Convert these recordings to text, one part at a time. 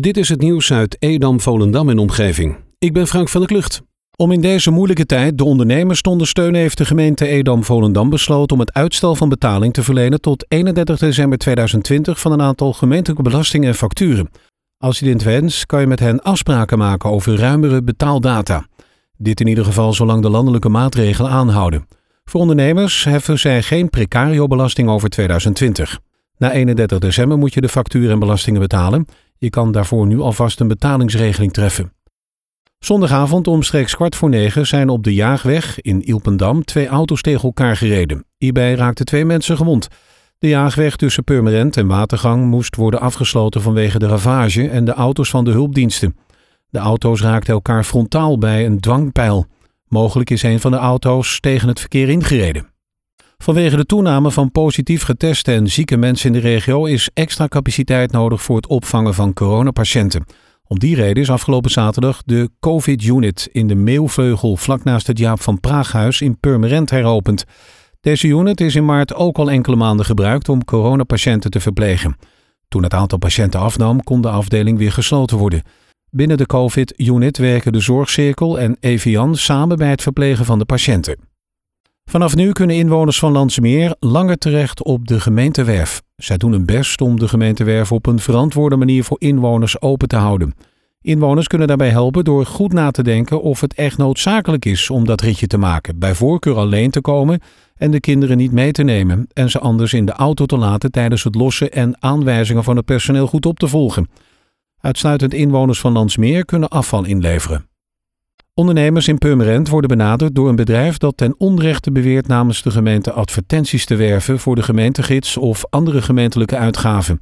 Dit is het nieuws uit Edam, Volendam en omgeving. Ik ben Frank van der Klucht. Om in deze moeilijke tijd de ondernemers te ondersteunen, heeft de gemeente Edam-Volendam besloten om het uitstel van betaling te verlenen tot 31 december 2020 van een aantal gemeentelijke belastingen en facturen. Als je dit wens, kan je met hen afspraken maken over ruimere betaaldata. Dit in ieder geval zolang de landelijke maatregelen aanhouden. Voor ondernemers heffen zij geen precario-belasting over 2020. Na 31 december moet je de facturen en belastingen betalen. Je kan daarvoor nu alvast een betalingsregeling treffen. Zondagavond omstreeks kwart voor negen zijn op de Jaagweg in Ilpendam twee auto's tegen elkaar gereden. Hierbij raakten twee mensen gewond. De Jaagweg tussen Purmerend en Watergang moest worden afgesloten vanwege de ravage en de auto's van de hulpdiensten. De auto's raakten elkaar frontaal bij een dwangpijl. Mogelijk is een van de auto's tegen het verkeer ingereden. Vanwege de toename van positief geteste en zieke mensen in de regio is extra capaciteit nodig voor het opvangen van coronapatiënten. Om die reden is afgelopen zaterdag de COVID-unit in de Meelvleugel vlak naast het Jaap van Praaghuis in Purmerend heropend. Deze unit is in maart ook al enkele maanden gebruikt om coronapatiënten te verplegen. Toen het aantal patiënten afnam, kon de afdeling weer gesloten worden. Binnen de COVID-unit werken de Zorgcirkel en Evian samen bij het verplegen van de patiënten. Vanaf nu kunnen inwoners van Landsmeer langer terecht op de gemeentewerf. Zij doen hun best om de gemeentewerf op een verantwoorde manier voor inwoners open te houden. Inwoners kunnen daarbij helpen door goed na te denken of het echt noodzakelijk is om dat ritje te maken, bij voorkeur alleen te komen en de kinderen niet mee te nemen en ze anders in de auto te laten tijdens het lossen en aanwijzingen van het personeel goed op te volgen. Uitsluitend inwoners van Landsmeer kunnen afval inleveren. Ondernemers in Purmerend worden benaderd door een bedrijf dat ten onrechte beweert namens de gemeente advertenties te werven voor de gemeentegids of andere gemeentelijke uitgaven.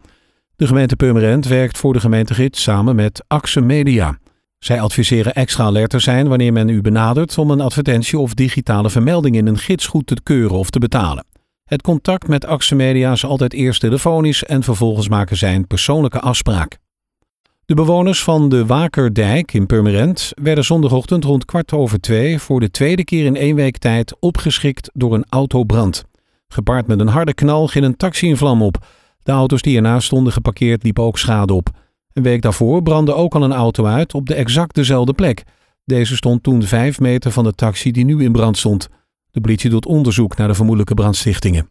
De gemeente Purmerend werkt voor de gemeentegids samen met Axe Media. Zij adviseren extra alert te zijn wanneer men u benadert om een advertentie of digitale vermelding in een gids goed te keuren of te betalen. Het contact met Axe Media is altijd eerst telefonisch en vervolgens maken zij een persoonlijke afspraak. De bewoners van de Wakerdijk in Purmerend werden zondagochtend rond kwart over twee voor de tweede keer in één week tijd opgeschikt door een autobrand. Gepaard met een harde knal ging een taxi in vlam op. De auto's die ernaast stonden geparkeerd liepen ook schade op. Een week daarvoor brandde ook al een auto uit op de exact dezelfde plek. Deze stond toen vijf meter van de taxi die nu in brand stond. De politie doet onderzoek naar de vermoedelijke brandstichtingen.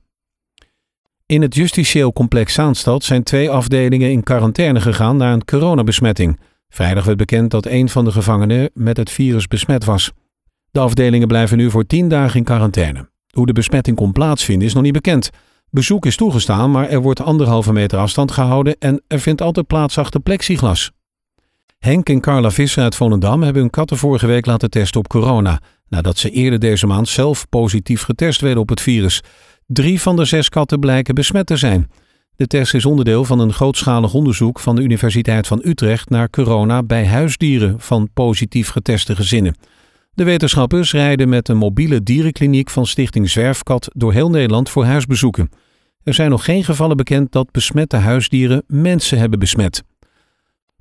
In het justitieel complex Zaanstad zijn twee afdelingen in quarantaine gegaan na een coronabesmetting. Vrijdag werd bekend dat een van de gevangenen met het virus besmet was. De afdelingen blijven nu voor tien dagen in quarantaine. Hoe de besmetting kon plaatsvinden is nog niet bekend. Bezoek is toegestaan, maar er wordt anderhalve meter afstand gehouden en er vindt altijd plaats achter plexiglas. Henk en Carla Visser uit Volendam hebben hun katten vorige week laten testen op corona, nadat ze eerder deze maand zelf positief getest werden op het virus. Drie van de zes katten blijken besmet te zijn. De test is onderdeel van een grootschalig onderzoek van de Universiteit van Utrecht naar corona bij huisdieren van positief geteste gezinnen. De wetenschappers rijden met een mobiele dierenkliniek van Stichting Zwerfkat door heel Nederland voor huisbezoeken. Er zijn nog geen gevallen bekend dat besmette huisdieren mensen hebben besmet.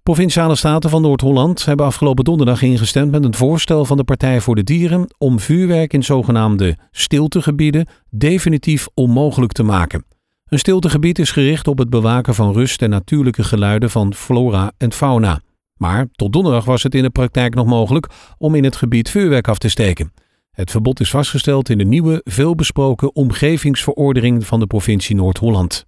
Provinciale staten van Noord-Holland hebben afgelopen donderdag ingestemd met een voorstel van de Partij voor de Dieren om vuurwerk in zogenaamde stiltegebieden definitief onmogelijk te maken. Een stiltegebied is gericht op het bewaken van rust en natuurlijke geluiden van flora en fauna. Maar tot donderdag was het in de praktijk nog mogelijk om in het gebied vuurwerk af te steken. Het verbod is vastgesteld in de nieuwe, veelbesproken omgevingsverordening van de provincie Noord-Holland.